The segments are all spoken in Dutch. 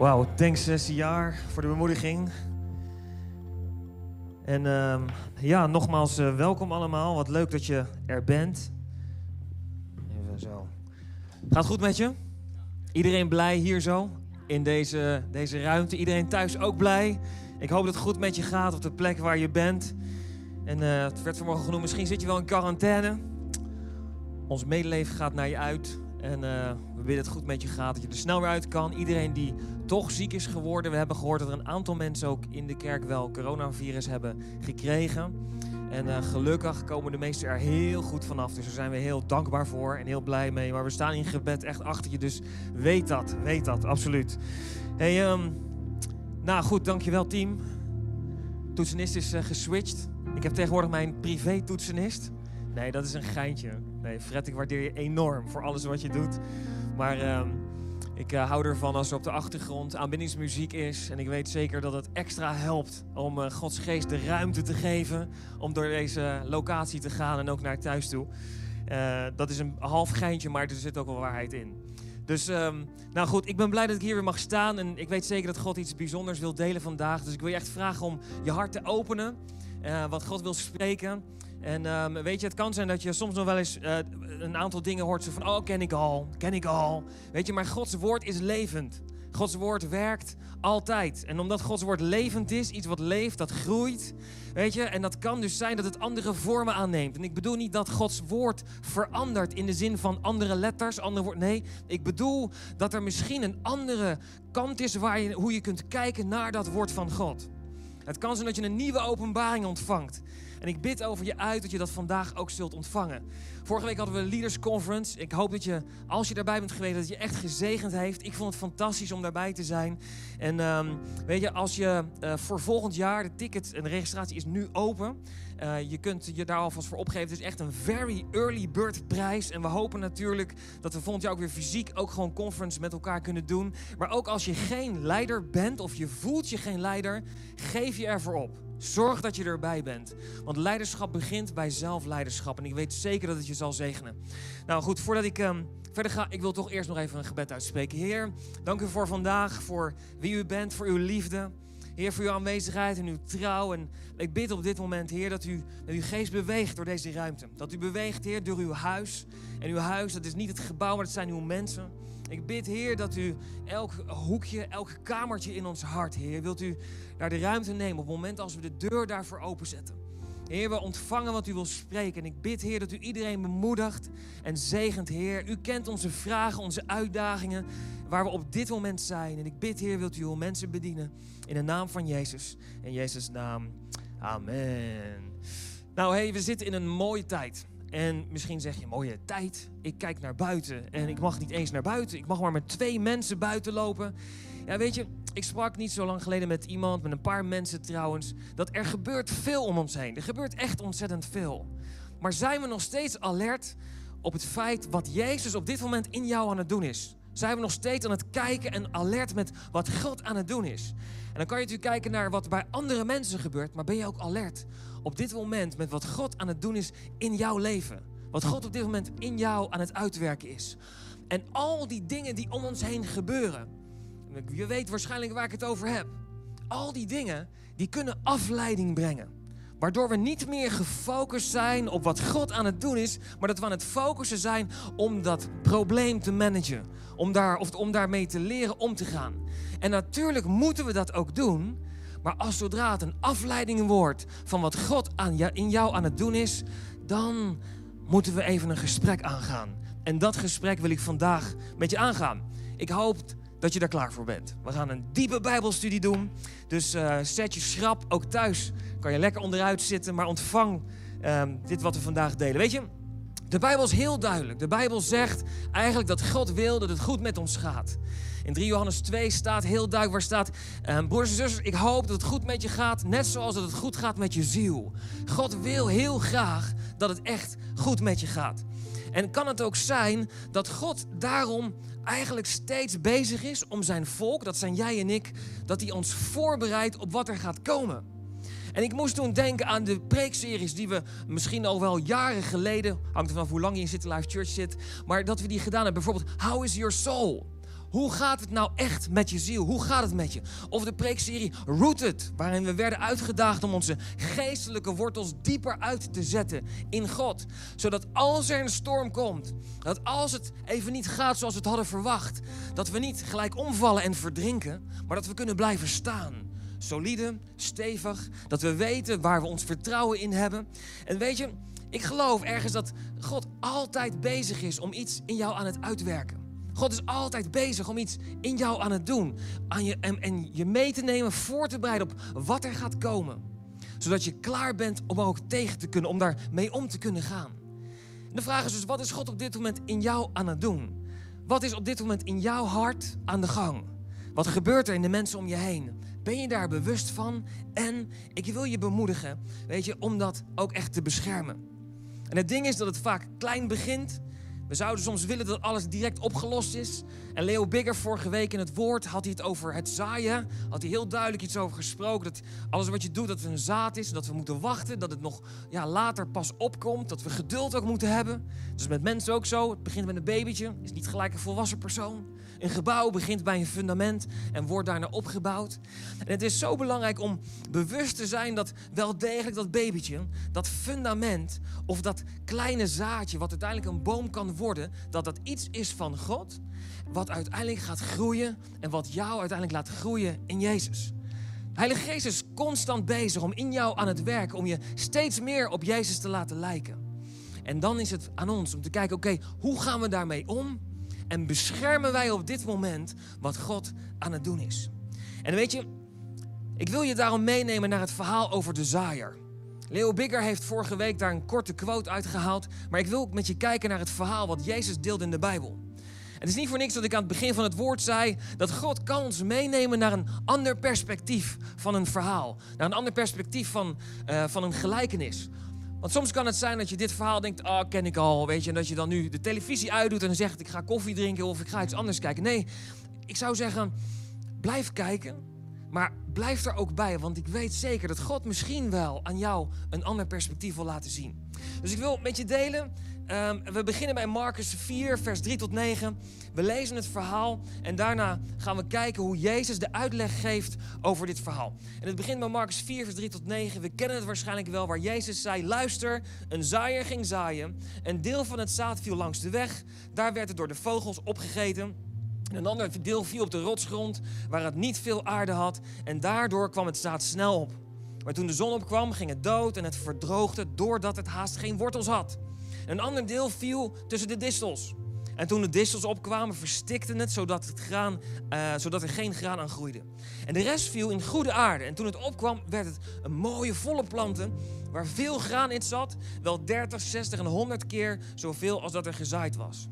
Wauw, thanks uh, jaar voor de bemoediging. En uh, ja, nogmaals uh, welkom allemaal. Wat leuk dat je er bent. Even zo. Gaat goed met je? Iedereen blij hier zo? In deze, deze ruimte. Iedereen thuis ook blij? Ik hoop dat het goed met je gaat op de plek waar je bent. En uh, het werd vanmorgen genoemd, misschien zit je wel in quarantaine. Ons medeleven gaat naar je uit. En uh, we willen het goed met je gaat, dat je er snel weer uit kan. Iedereen die toch ziek is geworden. We hebben gehoord dat er een aantal mensen ook in de kerk wel coronavirus hebben gekregen. En uh, gelukkig komen de meesten er heel goed vanaf. Dus daar zijn we heel dankbaar voor en heel blij mee. Maar we staan in gebed echt achter je. Dus weet dat, weet dat, absoluut. Hey, um, nou goed, dankjewel team. Toetsenist is uh, geswitcht. Ik heb tegenwoordig mijn privé toetsenist. Nee, dat is een geintje. Nee, Fred, ik waardeer je enorm voor alles wat je doet. Maar uh, ik uh, hou ervan als er op de achtergrond aanbindingsmuziek is. En ik weet zeker dat het extra helpt om uh, Gods geest de ruimte te geven. Om door deze locatie te gaan en ook naar thuis toe. Uh, dat is een half geintje, maar er zit ook wel waarheid in. Dus, um, nou goed, ik ben blij dat ik hier weer mag staan. En ik weet zeker dat God iets bijzonders wil delen vandaag. Dus ik wil je echt vragen om je hart te openen. wat God wil spreken. En um, weet je, het kan zijn dat je soms nog wel eens uh, een aantal dingen hoort. Zo van, oh, ken ik al, ken ik al. Weet je, maar Gods woord is levend. Gods woord werkt altijd. En omdat Gods woord levend is, iets wat leeft, dat groeit. Weet je, en dat kan dus zijn dat het andere vormen aanneemt. En ik bedoel niet dat Gods woord verandert in de zin van andere letters, andere woord. Nee, ik bedoel dat er misschien een andere kant is waar je, hoe je kunt kijken naar dat woord van God. Het kan zijn dat je een nieuwe openbaring ontvangt. En ik bid over je uit dat je dat vandaag ook zult ontvangen. Vorige week hadden we een Leaders Conference. Ik hoop dat je, als je daarbij bent geweest, dat je echt gezegend heeft. Ik vond het fantastisch om daarbij te zijn. En um, weet je, als je uh, voor volgend jaar, de ticket en de registratie is nu open. Uh, je kunt je daar alvast voor opgeven. Het is echt een very early bird prijs. En we hopen natuurlijk dat we volgend jaar ook weer fysiek ook gewoon conference met elkaar kunnen doen. Maar ook als je geen leider bent of je voelt je geen leider, geef je ervoor op. Zorg dat je erbij bent. Want leiderschap begint bij zelfleiderschap. En ik weet zeker dat het je zal zegenen. Nou goed, voordat ik um, verder ga, ik wil toch eerst nog even een gebed uitspreken. Heer, dank u voor vandaag, voor wie u bent, voor uw liefde. Heer, voor uw aanwezigheid en uw trouw. En ik bid op dit moment, Heer, dat u dat uw geest beweegt door deze ruimte. Dat u beweegt, Heer, door uw huis. En uw huis, dat is niet het gebouw, maar dat zijn uw mensen. Ik bid, Heer, dat u elk hoekje, elk kamertje in ons hart, Heer, wilt u daar de ruimte nemen op het moment als we de deur daarvoor openzetten. Heer, we ontvangen wat u wil spreken. En ik bid, Heer, dat u iedereen bemoedigt en zegent, Heer. U kent onze vragen, onze uitdagingen, waar we op dit moment zijn. En ik bid, Heer, wilt u uw mensen bedienen. In de naam van Jezus. In Jezus' naam. Amen. Nou, hey, we zitten in een mooie tijd. En misschien zeg je, mooie tijd. Ik kijk naar buiten en ik mag niet eens naar buiten. Ik mag maar met twee mensen buiten lopen. Ja, weet je, ik sprak niet zo lang geleden met iemand, met een paar mensen trouwens, dat er gebeurt veel om ons heen. Er gebeurt echt ontzettend veel. Maar zijn we nog steeds alert op het feit wat Jezus op dit moment in jou aan het doen is? Zijn we nog steeds aan het kijken en alert met wat God aan het doen is? En dan kan je natuurlijk kijken naar wat bij andere mensen gebeurt, maar ben je ook alert op dit moment met wat God aan het doen is in jouw leven? Wat God op dit moment in jou aan het uitwerken is. En al die dingen die om ons heen gebeuren. Je weet waarschijnlijk waar ik het over heb. Al die dingen die kunnen afleiding brengen. Waardoor we niet meer gefocust zijn op wat God aan het doen is, maar dat we aan het focussen zijn om dat probleem te managen. Om, daar, of om daarmee te leren om te gaan. En natuurlijk moeten we dat ook doen. Maar als zodra het een afleiding wordt van wat God aan jou, in jou aan het doen is, dan moeten we even een gesprek aangaan. En dat gesprek wil ik vandaag met je aangaan. Ik hoop dat je daar klaar voor bent. We gaan een diepe Bijbelstudie doen. Dus uh, zet je schrap. Ook thuis kan je lekker onderuit zitten, maar ontvang um, dit wat we vandaag delen. Weet je, de Bijbel is heel duidelijk. De Bijbel zegt eigenlijk dat God wil dat het goed met ons gaat. In 3 Johannes 2 staat heel duidelijk waar staat... Um, broers en zusters, ik hoop dat het goed met je gaat... net zoals dat het goed gaat met je ziel. God wil heel graag dat het echt goed met je gaat. En kan het ook zijn dat God daarom eigenlijk steeds bezig is om zijn volk, dat zijn jij en ik, dat hij ons voorbereidt op wat er gaat komen. En ik moest toen denken aan de preekseries die we misschien al wel jaren geleden, hangt er vanaf hoe lang je in City Church zit, maar dat we die gedaan hebben. Bijvoorbeeld, How is your soul? Hoe gaat het nou echt met je ziel? Hoe gaat het met je? Of de preekserie Rooted, waarin we werden uitgedaagd om onze geestelijke wortels dieper uit te zetten in God. Zodat als er een storm komt, dat als het even niet gaat zoals we het hadden verwacht, dat we niet gelijk omvallen en verdrinken, maar dat we kunnen blijven staan. Solide, stevig, dat we weten waar we ons vertrouwen in hebben. En weet je, ik geloof ergens dat God altijd bezig is om iets in jou aan het uitwerken. God is altijd bezig om iets in jou aan het doen. Aan je, en, je mee te nemen, voor te bereiden op wat er gaat komen. Zodat je klaar bent om ook tegen te kunnen, om daar mee om te kunnen gaan. de vraag is dus, wat is God op dit moment in jou aan het doen? Wat is op dit moment in jouw hart aan de gang? Wat gebeurt er in de mensen om je heen? Ben je daar bewust van? En ik wil je bemoedigen, weet je, om dat ook echt te beschermen. En het ding is dat het vaak klein begint. We zouden soms willen dat alles direct opgelost is. En Leo Bigger vorige week in het woord had hij het over het zaaien. Had hij heel duidelijk iets over gesproken. Dat alles wat je doet, dat het een zaad is. Dat we moeten wachten. Dat het nog ja, later pas opkomt. Dat we geduld ook moeten hebben. Dus met mensen ook zo. Het begint met een babytje. Is niet gelijk een volwassen persoon. Een gebouw begint bij een fundament en wordt daarna opgebouwd. En het is zo belangrijk om bewust te zijn dat wel degelijk dat babytje, dat fundament of dat kleine zaadje, wat uiteindelijk een boom kan worden, dat dat iets is van God, wat uiteindelijk gaat groeien en wat jou uiteindelijk laat groeien in Jezus. Heilige Geest is constant bezig om in jou aan het werken, om je steeds meer op Jezus te laten lijken. En dan is het aan ons om te kijken, oké, hoe gaan we daarmee om? En beschermen wij op dit moment wat God aan het doen is. En weet je, ik wil je daarom meenemen naar het verhaal over de zaaier. Leo Bigger heeft vorige week daar een korte quote uitgehaald. Maar ik wil ook met je kijken naar het verhaal wat Jezus deelde in de Bijbel. Het is niet voor niks dat ik aan het begin van het woord zei dat God kan ons meenemen naar een ander perspectief van een verhaal. Naar een ander perspectief van, uh, van een gelijkenis. Want soms kan het zijn dat je dit verhaal denkt, ah, ken ik al, weet je. En dat je dan nu de televisie uitdoet en zegt, ik ga koffie drinken of ik ga iets anders kijken. Nee, ik zou zeggen, blijf kijken, maar blijf er ook bij. Want ik weet zeker dat God misschien wel aan jou een ander perspectief wil laten zien. Dus ik wil met je delen Ehm, we beginnen bij Marcus 4, vers 3 tot 9. We lezen het verhaal en daarna gaan we kijken hoe Jezus de uitleg geeft over dit verhaal. En het begint bij Marcus 4, vers 3 tot 9. We kennen het waarschijnlijk wel, waar Jezus zei: Luister, een zaaier ging zaaien. Een deel van het zaad viel langs de weg. Daar werd het door de vogels opgegeten. Een ander deel viel op de rotsgrond, waar het niet veel aarde had. En daardoor kwam het zaad snel op. Maar toen de zon opkwam, ging het dood en het verdroogde doordat het haast geen wortels had. Een ander deel viel tussen de distels. En toen de distels opkwamen, verstikten het zodat, het graan, uh, zodat er geen graan aan groeide. En de rest viel in goede aarde. En toen het opkwam, werd het een mooie, volle planten waar veel graan in zat. Wel 30, 60 en 100 keer zoveel als dat er gezaaid was.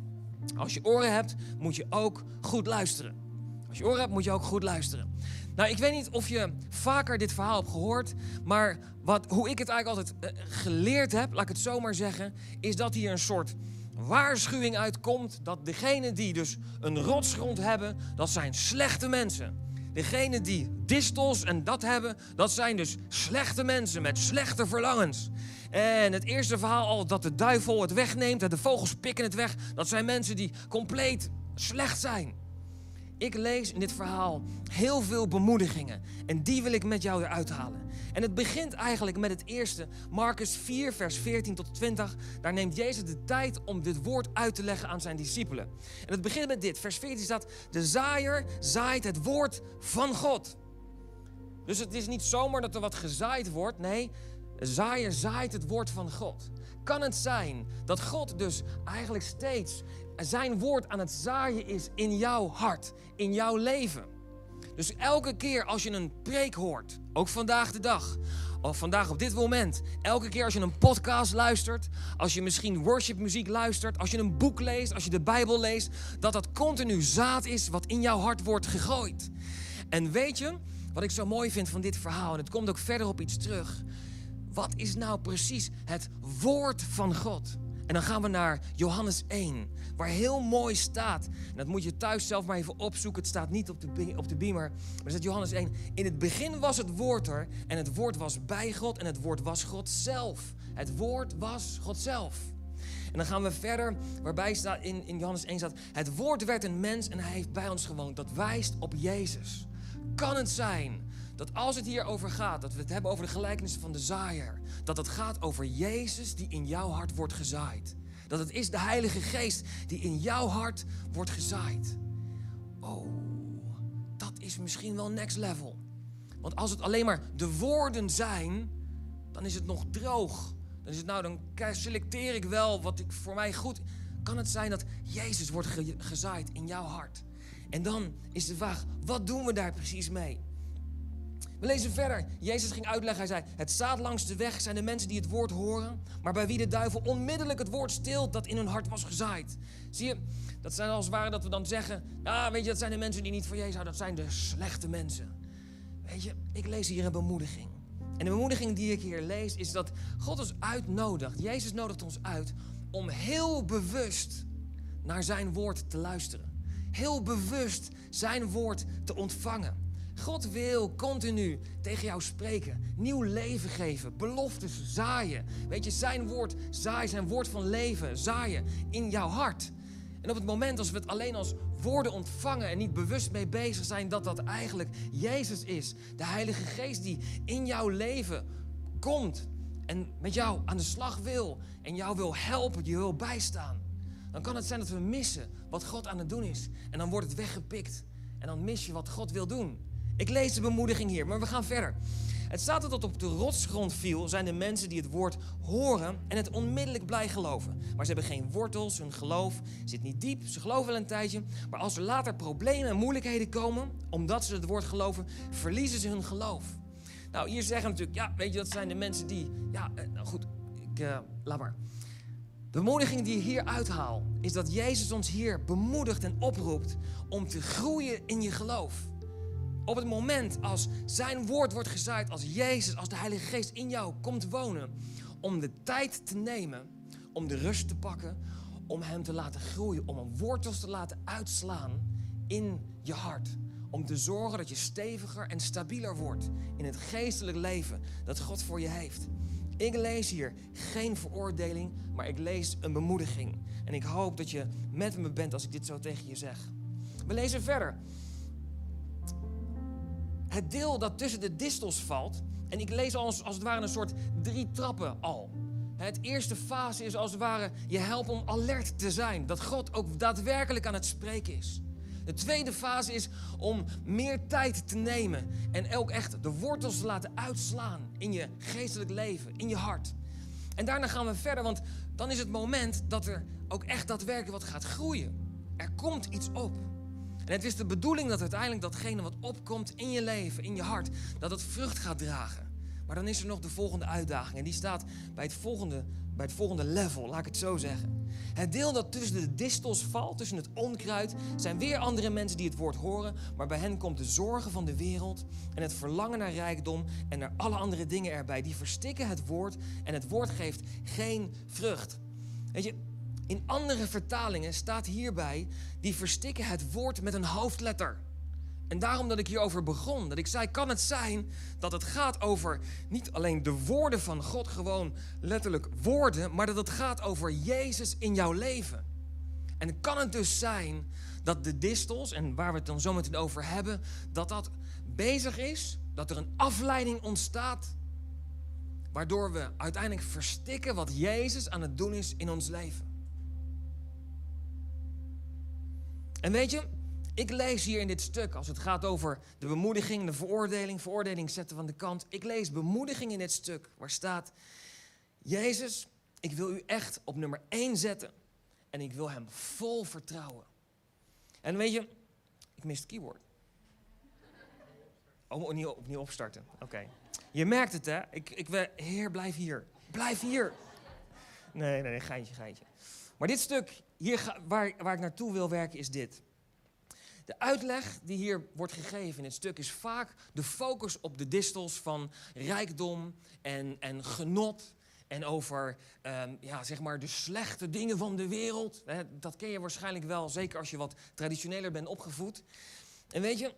Als je oren hebt, moet je ook goed luisteren. Als je oren hebt, moet je ook goed luisteren. Nou, ik weet niet of je vaker dit verhaal hebt gehoord, maar wat, hoe ik het eigenlijk altijd eh, geleerd heb, laat ik het zo maar zeggen, is dat hier een soort waarschuwing uitkomt dat degenen die dus een rotsgrond hebben, dat zijn slechte mensen. Degenen die distels en dat hebben, dat zijn dus slechte mensen met slechte verlangens. En het eerste verhaal al dat de duivel het wegneemt en de vogels pikken het weg, dat zijn mensen die compleet slecht zijn. Ik lees in dit verhaal heel veel bemoedigingen. En die wil ik met jou eruit halen. En het begint eigenlijk met het eerste, Marcus 4, vers 14 tot 20. Daar neemt Jezus de tijd om dit woord uit te leggen aan zijn discipelen. En het begint met dit. Vers 14 staat: De zaaier zaait het woord van God. Dus het is niet zomaar dat er wat gezaaid wordt. Nee, de zaaier zaait het woord van God. Kan het zijn dat God dus eigenlijk steeds zijn woord aan het zaaien is in jouw hart, in jouw leven. Dus elke keer als je een preek hoort, ook vandaag de dag, of vandaag op dit moment, elke keer als je een podcast luistert, als je misschien worshipmuziek luistert, als je een boek leest, als je de Bijbel leest, dat dat continu zaad is wat in jouw hart wordt gegooid. En weet je, wat ik zo mooi vind van dit verhaal, en het komt ook verder op iets terug. Wat is nou precies het woord van God? En dan gaan we naar Johannes 1, waar heel mooi staat. Dat moet je thuis zelf maar even opzoeken. Het staat niet op de, op de beamer. Maar er staat Johannes 1. In het begin was het woord er. En het woord was bij God. En het woord was God zelf. Het woord was God zelf. En dan gaan we verder, waarbij staat in, in Johannes 1 staat... Het woord werd een mens en hij heeft bij ons gewoond. Dat wijst op Jezus. Kan het zijn dat als het hier over gaat, dat we het hebben over de gelijkenissen van de zaaier... dat het gaat over Jezus die in jouw hart wordt gezaaid. Dat het is de Heilige Geest die in jouw hart wordt gezaaid. Oh, dat is misschien wel next level. Want als het alleen maar de woorden zijn, dan is het nog droog. Dan is het nou, dan selecteer ik wel wat ik voor mij goed. Kan het zijn dat Jezus wordt gezaaid in jouw hart? En dan is de vraag: wat doen we daar precies mee? We lezen verder. Jezus ging uitleggen. Hij zei: Het zaad langs de weg zijn de mensen die het woord horen, maar bij wie de duivel onmiddellijk het woord stilt dat in hun hart was gezaaid. Zie je, dat zijn als het ware dat we dan zeggen: Nou, weet je, dat zijn de mensen die niet voor Jezus houden, dat zijn de slechte mensen. Weet je, ik lees hier een bemoediging. En de bemoediging die ik hier lees is dat God ons uitnodigt. Jezus nodigt ons uit om heel bewust naar zijn woord te luisteren. Heel bewust zijn woord te ontvangen. God wil continu tegen jou spreken, nieuw leven geven, beloftes zaaien. Weet je, zijn woord zaaien, zijn woord van leven zaaien in jouw hart. En op het moment als we het alleen als woorden ontvangen en niet bewust mee bezig zijn dat dat eigenlijk Jezus is, de Heilige Geest die in jouw leven komt en met jou aan de slag wil en jou wil helpen, je wil bijstaan, dan kan het zijn dat we missen wat God aan het doen is. En dan wordt het weggepikt en dan mis je wat God wil doen. Ik lees de bemoediging hier, maar we gaan verder. Het staat er dat op de rotsgrond viel, zijn de mensen die het woord horen en het onmiddellijk blij geloven. Maar ze hebben geen wortels, hun geloof zit niet diep, ze geloven wel een tijdje. Maar als er later problemen en moeilijkheden komen, omdat ze het woord geloven, verliezen ze hun geloof. Nou, hier zeggen natuurlijk, ja, weet je, dat zijn de mensen die, ja, eh, nou goed, ik, uh, laat maar. De bemoediging die ik hier uithaal, is dat Jezus ons hier bemoedigt en oproept om te groeien in je geloof. Op het moment als zijn woord wordt gezaaid, als Jezus, als de Heilige Geest in jou komt wonen, om de tijd te nemen, om de rust te pakken, om hem te laten groeien, om een wortels te laten uitslaan in je hart. Om te zorgen dat je steviger en stabieler wordt in het geestelijk leven dat God voor je heeft. Ik lees hier geen veroordeling, maar ik lees een bemoediging. En ik hoop dat je met me bent als ik dit zo tegen je zeg. We lezen verder het deel dat tussen de distels valt. En ik lees als, als het ware een soort drie trappen al. Het eerste fase is als het ware je helpt om alert te zijn. Dat God ook daadwerkelijk aan het spreken is. De tweede fase is om meer tijd te nemen en ook echt de wortels te laten uitslaan in je geestelijk leven, in je hart. En daarna gaan we verder, want dan is het moment dat er ook echt daadwerkelijk wat gaat groeien. Er komt iets op. En het is de bedoeling dat uiteindelijk datgene wat opkomt in je leven, in je hart, dat het vrucht gaat dragen. Maar dan is er nog de volgende uitdaging. En die staat bij het volgende, bij het volgende level, laat ik het zo zeggen. Het deel dat tussen de distels valt, tussen het onkruid, zijn weer andere mensen die het woord horen. Maar bij hen komt de zorgen van de wereld en het verlangen naar rijkdom en naar alle andere dingen erbij. Die verstikken het woord en het woord geeft geen vrucht. Weet je, in andere vertalingen staat hierbij, die verstikken het woord met een hoofdletter. En daarom dat ik hierover begon, dat ik zei, kan het zijn dat het gaat over niet alleen de woorden van God, gewoon letterlijk woorden, maar dat het gaat over Jezus in jouw leven. En kan het dus zijn dat de distels, en waar we het dan zo meteen over hebben, dat dat bezig is, dat er een afleiding ontstaat, waardoor we uiteindelijk verstikken wat Jezus aan het doen is in ons leven. En weet je, ik lees hier in dit stuk, als het gaat over de bemoediging, de veroordeling, veroordeling zetten van de kant. Ik lees bemoediging in dit stuk waar staat, Jezus, ik wil u echt op nummer 1 zetten en ik wil hem vol vertrouwen. En weet je, ik mis het keyboard. Oh, opnieuw, opnieuw opstarten. Oké. Je merkt het, hè? Ik, ik, heer, blijf hier. Blijf hier. Nee, nee, nee, geintje, geintje. Maar dit stuk, hier waar, waar ik naartoe wil werken, is dit. De uitleg die hier wordt gegeven in het stuk is vaak de focus op de distels van rijkdom en, en genot. En over ehm, ja, zeg maar de slechte dingen van de wereld. Dat ken je waarschijnlijk wel, zeker als je wat traditioneler bent opgevoed. En weet je,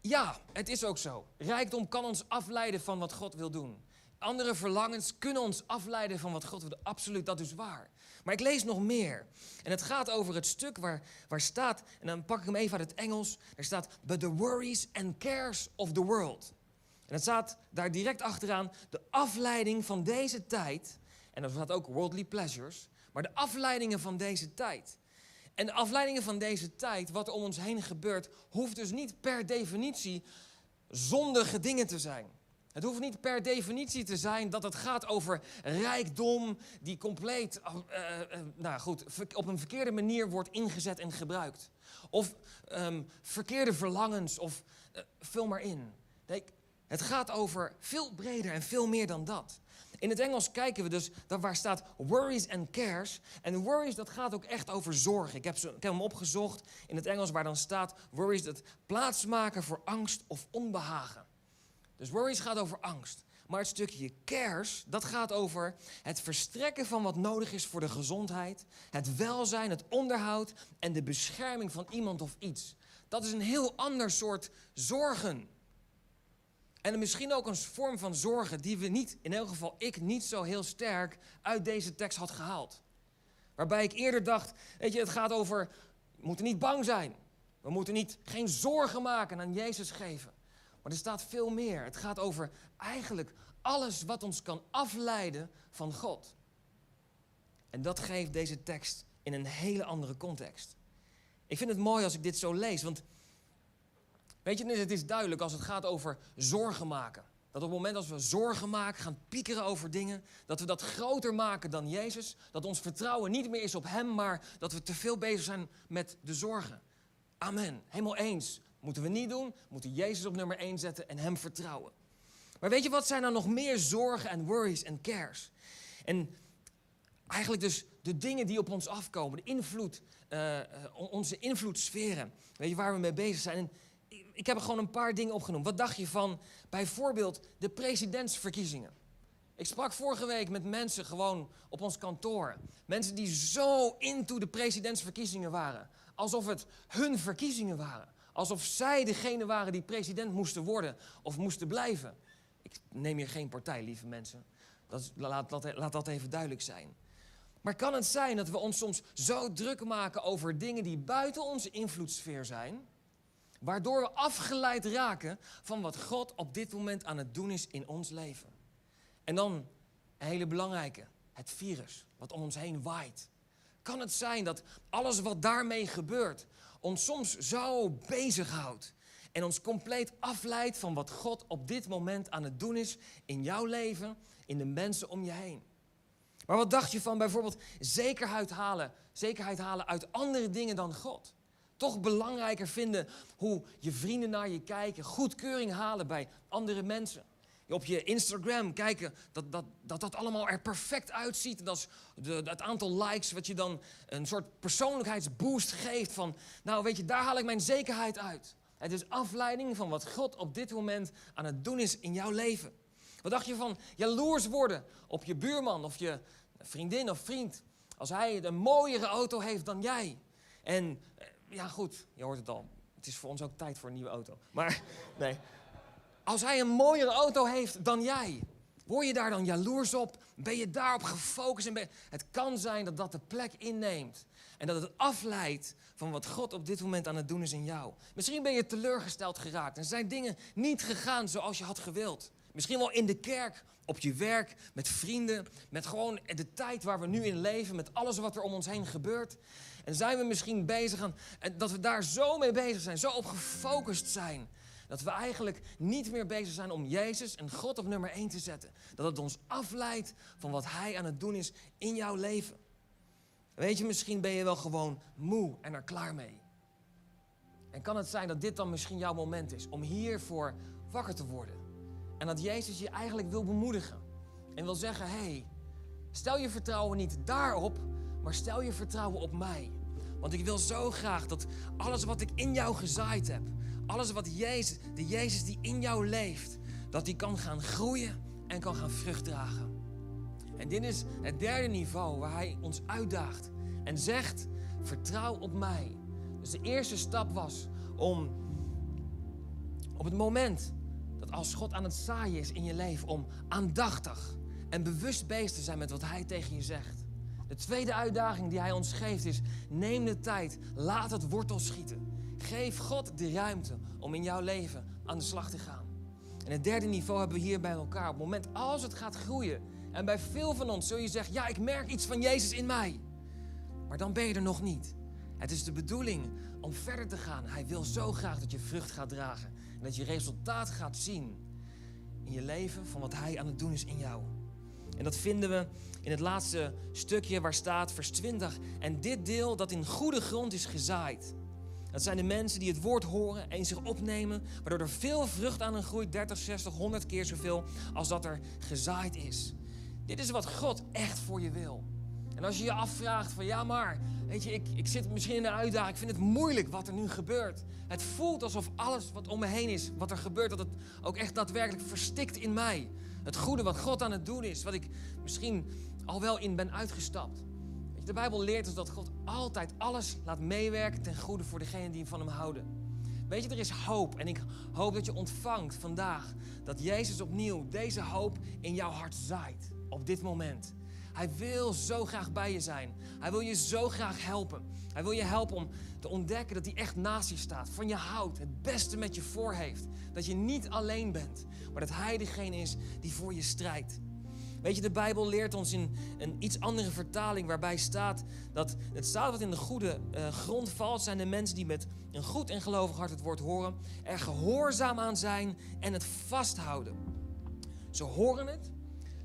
ja, het is ook zo. Rijkdom kan ons afleiden van wat God wil doen. Andere verlangens kunnen ons afleiden van wat God wil. Absoluut, dat is waar. Maar ik lees nog meer. En het gaat over het stuk waar, waar staat, en dan pak ik hem even uit het Engels. Er staat, but the worries and cares of the world. En het staat daar direct achteraan, de afleiding van deze tijd. En er staat ook worldly pleasures. Maar de afleidingen van deze tijd. En de afleidingen van deze tijd, wat er om ons heen gebeurt, hoeft dus niet per definitie zondige dingen te zijn. Het hoeft niet per definitie te zijn dat het gaat over rijkdom die compleet uh, uh, nou goed, op een verkeerde manier wordt ingezet en gebruikt. Of um, verkeerde verlangens, of uh, vul maar in. Het gaat over veel breder en veel meer dan dat. In het Engels kijken we dus daar waar staat worries and cares. En worries, dat gaat ook echt over zorgen. Ik heb, ik heb hem opgezocht in het Engels waar dan staat worries, dat plaatsmaken voor angst of onbehagen. Dus worries gaat over angst. Maar het stukje cares, dat gaat over het verstrekken van wat nodig is voor de gezondheid, het welzijn, het onderhoud en de bescherming van iemand of iets. Dat is een heel ander soort zorgen. En misschien ook een vorm van zorgen die we niet, in elk geval ik, niet zo heel sterk uit deze tekst had gehaald. Waarbij ik eerder dacht, weet je, het gaat over, we moeten niet bang zijn. We moeten niet, geen zorgen maken aan Jezus geven. Maar er staat veel meer. Het gaat over eigenlijk alles wat ons kan afleiden van God. En dat geeft deze tekst in een hele andere context. Ik vind het mooi als ik dit zo lees, want weet je, het is duidelijk als het gaat over zorgen maken. Dat op het moment als we zorgen maken, gaan piekeren over dingen, dat we dat groter maken dan Jezus. Dat ons vertrouwen niet meer is op Hem, maar dat we te veel bezig zijn met de zorgen. Amen. Helemaal eens. Moeten we niet doen. Moeten Jezus op nummer 1 zetten en Hem vertrouwen. Maar weet je wat zijn er nog meer zorgen en worries en cares? En eigenlijk dus de dingen die op ons afkomen, de invloed, uh, onze invloedssferen. Weet je waar we mee bezig zijn? Ik heb er gewoon een paar dingen opgenoemd. Wat dacht je van bijvoorbeeld de presidentsverkiezingen? Ik sprak vorige week met mensen gewoon op ons kantoor. Mensen die zo into de presidentsverkiezingen waren. Alsof het hun verkiezingen waren. Alsof zij degene waren die president moesten worden of moesten blijven. Ik neem hier geen partij, lieve mensen. Dat laat, laat, laat dat even duidelijk zijn. Maar kan het zijn dat we ons soms zo druk maken over dingen die buiten onze invloedssfeer zijn, waardoor we afgeleid raken van wat God op dit moment aan het doen is in ons leven? En dan een hele belangrijke, het virus wat om ons heen waait. Kan het zijn dat alles wat daarmee gebeurt ons soms zo bezighoudt en ons compleet afleidt van wat God op dit moment aan het doen is in jouw leven, in de mensen om je heen? Maar wat dacht je van bijvoorbeeld zekerheid halen, zekerheid halen uit andere dingen dan God? Toch belangrijker vinden hoe je vrienden naar je kijken, goedkeuring halen bij andere mensen op je Instagram kijken dat dat, dat dat allemaal er perfect uitziet. En dat is de, het aantal likes wat je dan een soort persoonlijkheidsboost geeft van... nou weet je, daar haal ik mijn zekerheid uit. Het is afleiding van wat God op dit moment aan het doen is in jouw leven. Wat dacht je van jaloers worden op je buurman of je vriendin of vriend... als hij een mooiere auto heeft dan jij? En eh, ja goed, je hoort het al. Het is voor ons ook tijd voor een nieuwe auto. Maar nee... Als hij een mooiere auto heeft dan jij, word je daar dan jaloers op? Ben je daarop gefocust? En Het kan zijn dat dat de plek inneemt. En dat het afleidt van wat God op dit moment aan het doen is in jou. Misschien ben je teleurgesteld geraakt en zijn dingen niet gegaan zoals je had gewild. Misschien wel in de kerk, op je werk, met vrienden, met gewoon de tijd waar we nu in leven, met alles wat er om ons heen gebeurt. En zijn we misschien bezig aan, dat we daar zo mee bezig zijn, zo op gefocust zijn, dat we eigenlijk niet meer bezig zijn om Jezus en God op nummer 1 te zetten. Dat het ons afleidt van wat Hij aan het doen is in jouw leven. Weet je, misschien ben je wel gewoon moe en er klaar mee. En kan het zijn dat dit dan misschien jouw moment is om hiervoor wakker te worden. En dat Jezus je eigenlijk wil bemoedigen. En wil zeggen, hé, hey, stel je vertrouwen niet daarop, maar stel je vertrouwen op mij. Want ik wil zo graag dat alles wat ik in jou gezaaid heb, alles wat Jezus, de Jezus die in jou leeft, dat die kan gaan groeien en kan gaan vrucht dragen. En dit is het derde niveau waar hij ons uitdaagt en zegt: vertrouw op mij. Dus de eerste stap was om op het moment dat als God aan het zaaien is in je leven, om aandachtig en bewust bezig te zijn met wat hij tegen je zegt. De tweede uitdaging die hij ons geeft is: neem de tijd, laat het wortel schieten. Geef God de ruimte om in jouw leven aan de slag te gaan. En het derde niveau hebben we hier bij elkaar. Op het moment als het gaat groeien, en bij veel van ons zul je zeggen: Ja, ik merk iets van Jezus in mij. Maar dan ben je er nog niet. Het is de bedoeling om verder te gaan. Hij wil zo graag dat je vrucht gaat dragen. En dat je resultaat gaat zien in je leven van wat Hij aan het doen is in jou. En dat vinden we in het laatste stukje waar staat vers 20. En dit deel dat in goede grond is gezaaid. Dat zijn de mensen die het woord horen en zich opnemen, waardoor er veel vrucht aan hen groeit, 30, 60, 100 keer zoveel als dat er gezaaid is. Dit is wat God echt voor je wil. En als je je afvraagt van ja maar, weet je, ik, ik zit misschien in een uitdaging, ik vind het moeilijk wat er nu gebeurt. Het voelt alsof alles wat om me heen is, wat er gebeurt, dat het ook echt daadwerkelijk verstikt in mij. Het goede wat God aan het doen is, wat ik misschien al wel in ben uitgestapt. De Bijbel leert ons dat God altijd alles laat meewerken ten goede voor degenen die van hem houden. Weet je, er is hoop en ik hoop dat je ontvangt vandaag dat Jezus opnieuw deze hoop in jouw hart zaait op dit moment. Hij wil zo graag bij je zijn. Hij wil je zo graag helpen. Hij wil je helpen om te ontdekken dat hij echt naast je staat, van je houdt, het beste met je voor heeft. Dat je niet alleen bent, maar dat hij degene is die voor je strijdt. Weet je, de Bijbel leert ons in een iets andere vertaling waarbij staat dat het staat wat in de goede uh, grond valt, zijn de mensen die met een goed en gelovig hart het woord horen, er gehoorzaam aan zijn en het vasthouden. Ze horen het,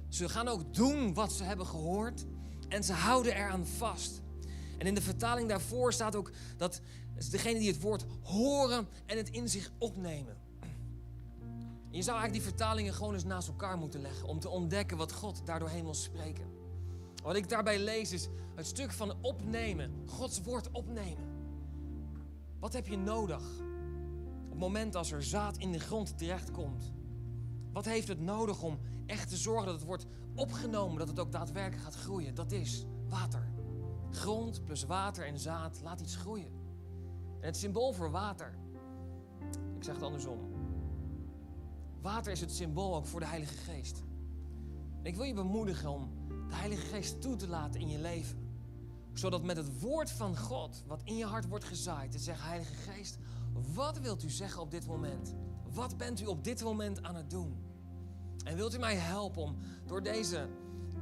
ze gaan ook doen wat ze hebben gehoord en ze houden eraan vast. En in de vertaling daarvoor staat ook dat degene die het woord horen en het in zich opnemen. Je zou eigenlijk die vertalingen gewoon eens naast elkaar moeten leggen om te ontdekken wat God daardoorheen wil spreken. Wat ik daarbij lees is het stuk van opnemen, Gods woord opnemen. Wat heb je nodig op het moment als er zaad in de grond terechtkomt? Wat heeft het nodig om echt te zorgen dat het wordt opgenomen, dat het ook daadwerkelijk gaat groeien? Dat is water. Grond plus water en zaad laat iets groeien. En het symbool voor water, ik zeg het andersom. Water is het symbool ook voor de Heilige Geest. Ik wil je bemoedigen om de Heilige Geest toe te laten in je leven. Zodat met het woord van God, wat in je hart wordt gezaaid, te zeggen, Heilige Geest, wat wilt u zeggen op dit moment? Wat bent u op dit moment aan het doen? En wilt u mij helpen om door deze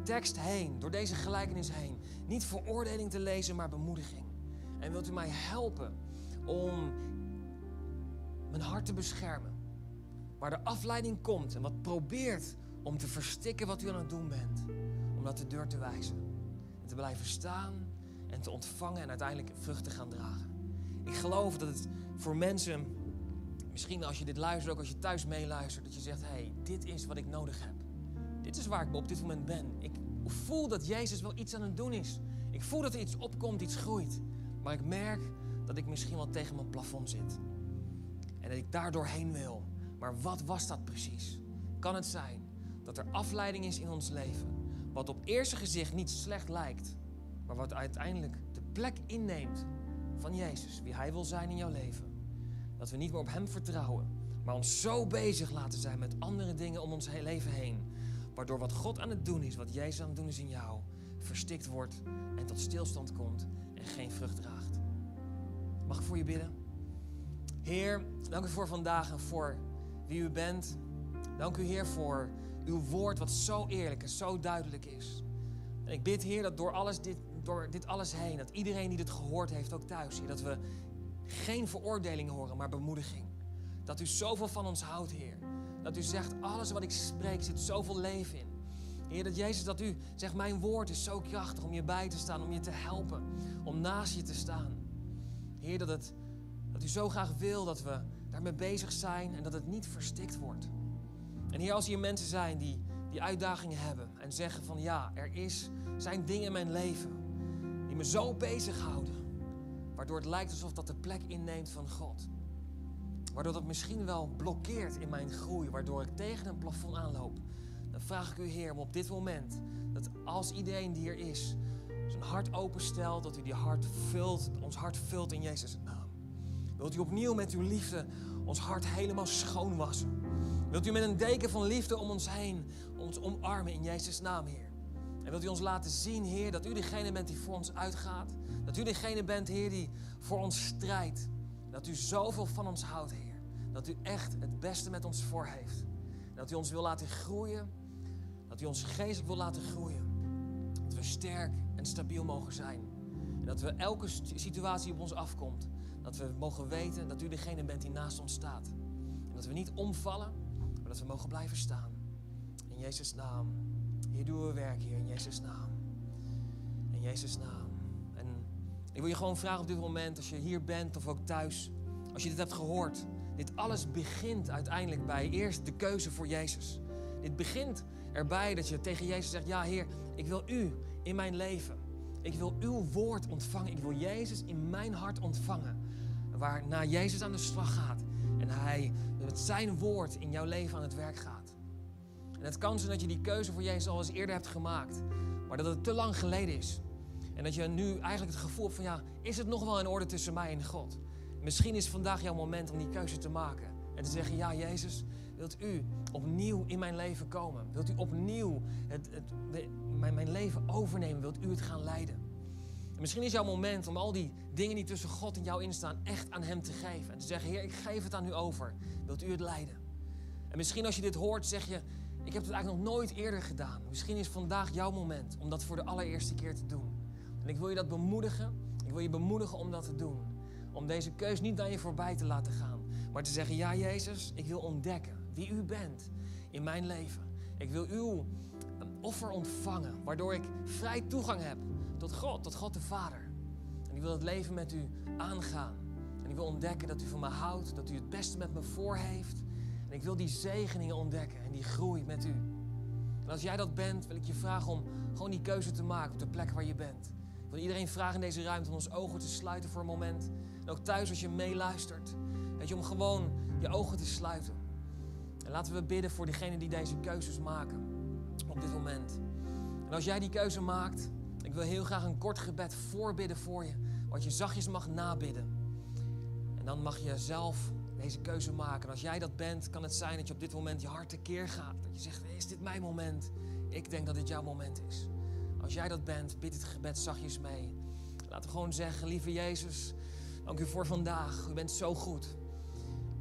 tekst heen, door deze gelijkenis heen, niet veroordeling te lezen, maar bemoediging? En wilt u mij helpen om mijn hart te beschermen? Waar de afleiding komt en wat probeert om te verstikken wat u aan het doen bent, om dat de deur te wijzen. En te blijven staan en te ontvangen en uiteindelijk vrucht te gaan dragen. Ik geloof dat het voor mensen Misschien als je dit luistert, ook als je thuis meeluistert, dat je zegt: hé, hey, dit is wat ik nodig heb. Dit is waar ik op dit moment ben. Ik voel dat Jezus wel iets aan het doen is. Ik voel dat er iets opkomt, iets groeit. Maar ik merk dat ik misschien wel tegen mijn plafond zit. En dat ik daar doorheen wil. Maar wat was dat precies? Kan het zijn dat er afleiding is in ons leven, wat op eerste gezicht niet slecht lijkt, maar wat uiteindelijk de plek inneemt van Jezus, wie Hij wil zijn in jouw leven? Dat we niet meer op Hem vertrouwen, maar ons zo bezig laten zijn met andere dingen om ons leven heen. Waardoor wat God aan het doen is, wat Jezus aan het doen is in jou, verstikt wordt en tot stilstand komt en geen vrucht draagt. Mag ik voor je bidden? Heer, dank u voor vandaag en voor u bent. Dank u, Heer, voor uw woord wat zo eerlijk en zo duidelijk is. En ik bid, Heer, dat door, alles dit, door dit alles heen, dat iedereen die dit gehoord heeft, ook thuis, Heer, dat we geen veroordeling horen, maar bemoediging. Dat u zoveel van ons houdt, Heer. Dat u zegt, alles wat ik spreek zit zoveel leven in. Heer, dat Jezus, dat u zegt, mijn woord is zo krachtig om je bij te staan, om je te helpen, om naast je te staan. Heer, dat, het, dat u zo graag wil dat we daarmee bezig zijn en dat het niet verstikt wordt. En Heer, als hier mensen zijn die die uitdagingen hebben en zeggen van ja, er is, zijn dingen in mijn leven die me zo bezighouden Waardoor het lijkt alsof dat de plek inneemt van God. Waardoor dat misschien wel blokkeert in mijn groei, waardoor ik tegen een plafond aanloop. Dan vraag ik u, Heer, om op dit moment, dat als iedereen die er is, zijn hart openstelt, dat u die hart vult, ons hart vult in Jezus'. Wilt u opnieuw met uw liefde ons hart helemaal schoonwassen? Wilt u met een deken van liefde om ons heen ons omarmen in Jezus' naam, Heer? En wilt u ons laten zien, Heer, dat u degene bent die voor ons uitgaat. Dat u degene bent, Heer, die voor ons strijdt. Dat u zoveel van ons houdt, Heer. Dat u echt het beste met ons voor heeft. Dat u ons wil laten groeien. Dat u ons geestelijk wil laten groeien. Dat we sterk en stabiel mogen zijn. En dat we elke situatie op ons afkomt, dat we mogen weten dat u degene bent die naast ons staat. En dat we niet omvallen, maar dat we mogen blijven staan. In Jezus' naam. Hier doen we werk, Heer, in Jezus' naam. In Jezus' naam. En ik wil je gewoon vragen op dit moment, als je hier bent of ook thuis, als je dit hebt gehoord. Dit alles begint uiteindelijk bij eerst de keuze voor Jezus. Dit begint erbij dat je tegen Jezus zegt: Ja, Heer, ik wil U in mijn leven. Ik wil uw woord ontvangen. Ik wil Jezus in mijn hart ontvangen. Waarna Jezus aan de slag gaat. En hij met zijn woord in jouw leven aan het werk gaat. En het kan zijn dat je die keuze voor Jezus al eens eerder hebt gemaakt. Maar dat het te lang geleden is. En dat je nu eigenlijk het gevoel hebt van ja, is het nog wel in orde tussen mij en God? Misschien is vandaag jouw moment om die keuze te maken. En te zeggen, ja Jezus, wilt u opnieuw in mijn leven komen? Wilt u opnieuw het, het, mijn, mijn leven overnemen? Wilt u het gaan leiden? En misschien is jouw moment om al die dingen die tussen God en jou instaan echt aan Hem te geven. En te zeggen, Heer, ik geef het aan u over. Wilt u het leiden? En misschien als je dit hoort, zeg je, ik heb het eigenlijk nog nooit eerder gedaan. Misschien is vandaag jouw moment om dat voor de allereerste keer te doen. En ik wil je dat bemoedigen. Ik wil je bemoedigen om dat te doen. Om deze keus niet aan je voorbij te laten gaan. Maar te zeggen, ja Jezus, ik wil ontdekken wie u bent in mijn leven. Ik wil uw offer ontvangen, waardoor ik vrij toegang heb tot God, tot God de Vader. En ik wil het leven met u aangaan. En ik wil ontdekken dat u van me houdt, dat u het beste met me voor heeft. En ik wil die zegeningen ontdekken en die groei met u. En als jij dat bent, wil ik je vragen om gewoon die keuze te maken op de plek waar je bent. Ik wil iedereen vragen in deze ruimte om ons ogen te sluiten voor een moment. En ook thuis als je meeluistert. Weet je, om gewoon je ogen te sluiten. En laten we bidden voor diegenen die deze keuzes maken op dit moment. En als jij die keuze maakt, ik wil heel graag een kort gebed voorbidden voor je, wat je zachtjes mag nabidden. En dan mag je zelf deze keuze maken. En als jij dat bent, kan het zijn dat je op dit moment je hart tekeer gaat. Dat je zegt, is dit mijn moment? Ik denk dat dit jouw moment is. Als jij dat bent, bid het gebed zachtjes mee. Laten we gewoon zeggen, lieve Jezus, dank u voor vandaag. U bent zo goed.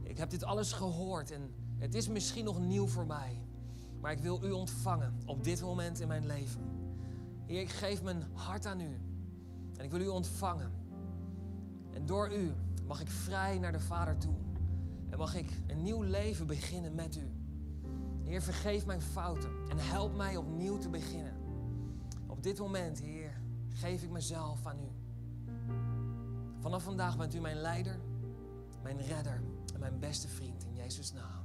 Ik heb dit alles gehoord en het is misschien nog nieuw voor mij. Maar ik wil u ontvangen op dit moment in mijn leven. Heer, ik geef mijn hart aan u. En ik wil u ontvangen. En door u mag ik vrij naar de Vader toe. En mag ik een nieuw leven beginnen met u. Heer, vergeef mijn fouten en help mij opnieuw te beginnen. Op dit moment, Heer, geef ik mezelf aan u. Vanaf vandaag bent u mijn leider, mijn redder en mijn beste vriend in Jezus' naam.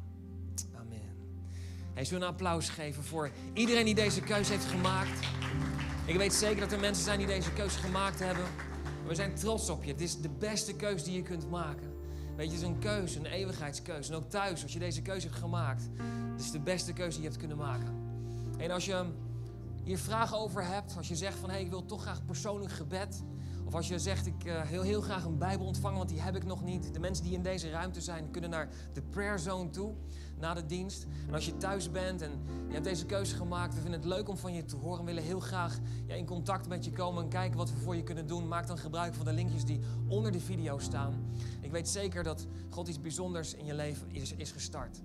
Amen. Hij zullen een applaus geven voor iedereen die deze keuze heeft gemaakt. Ik weet zeker dat er mensen zijn die deze keuze gemaakt hebben. We zijn trots op je. Het is de beste keuze die je kunt maken. Weet je, het is een keuze, een eeuwigheidskeuze. En ook thuis, als je deze keuze hebt gemaakt, het is de beste keuze die je hebt kunnen maken. En als je hier vragen over hebt, als je zegt van hé, hey, ik wil toch graag persoonlijk gebed. Of als je zegt, ik uh, wil heel graag een Bijbel ontvangen, want die heb ik nog niet. De mensen die in deze ruimte zijn, kunnen naar de prayer zone toe, na de dienst. En als je thuis bent en je hebt deze keuze gemaakt, we vinden het leuk om van je te horen. We willen heel graag ja, in contact met je komen en kijken wat we voor je kunnen doen. Maak dan gebruik van de linkjes die onder de video staan. Ik weet zeker dat God iets bijzonders in je leven is, is gestart.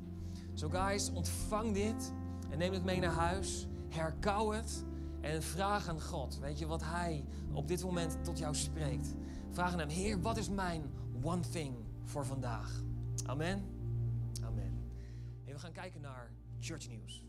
So guys, ontvang dit en neem het mee naar huis. Herkauw het en vraag aan God, weet je, wat Hij op dit moment tot jou spreekt. Vraag aan Hem, Heer, wat is mijn one thing voor vandaag? Amen. Gaan kijken naar Church News.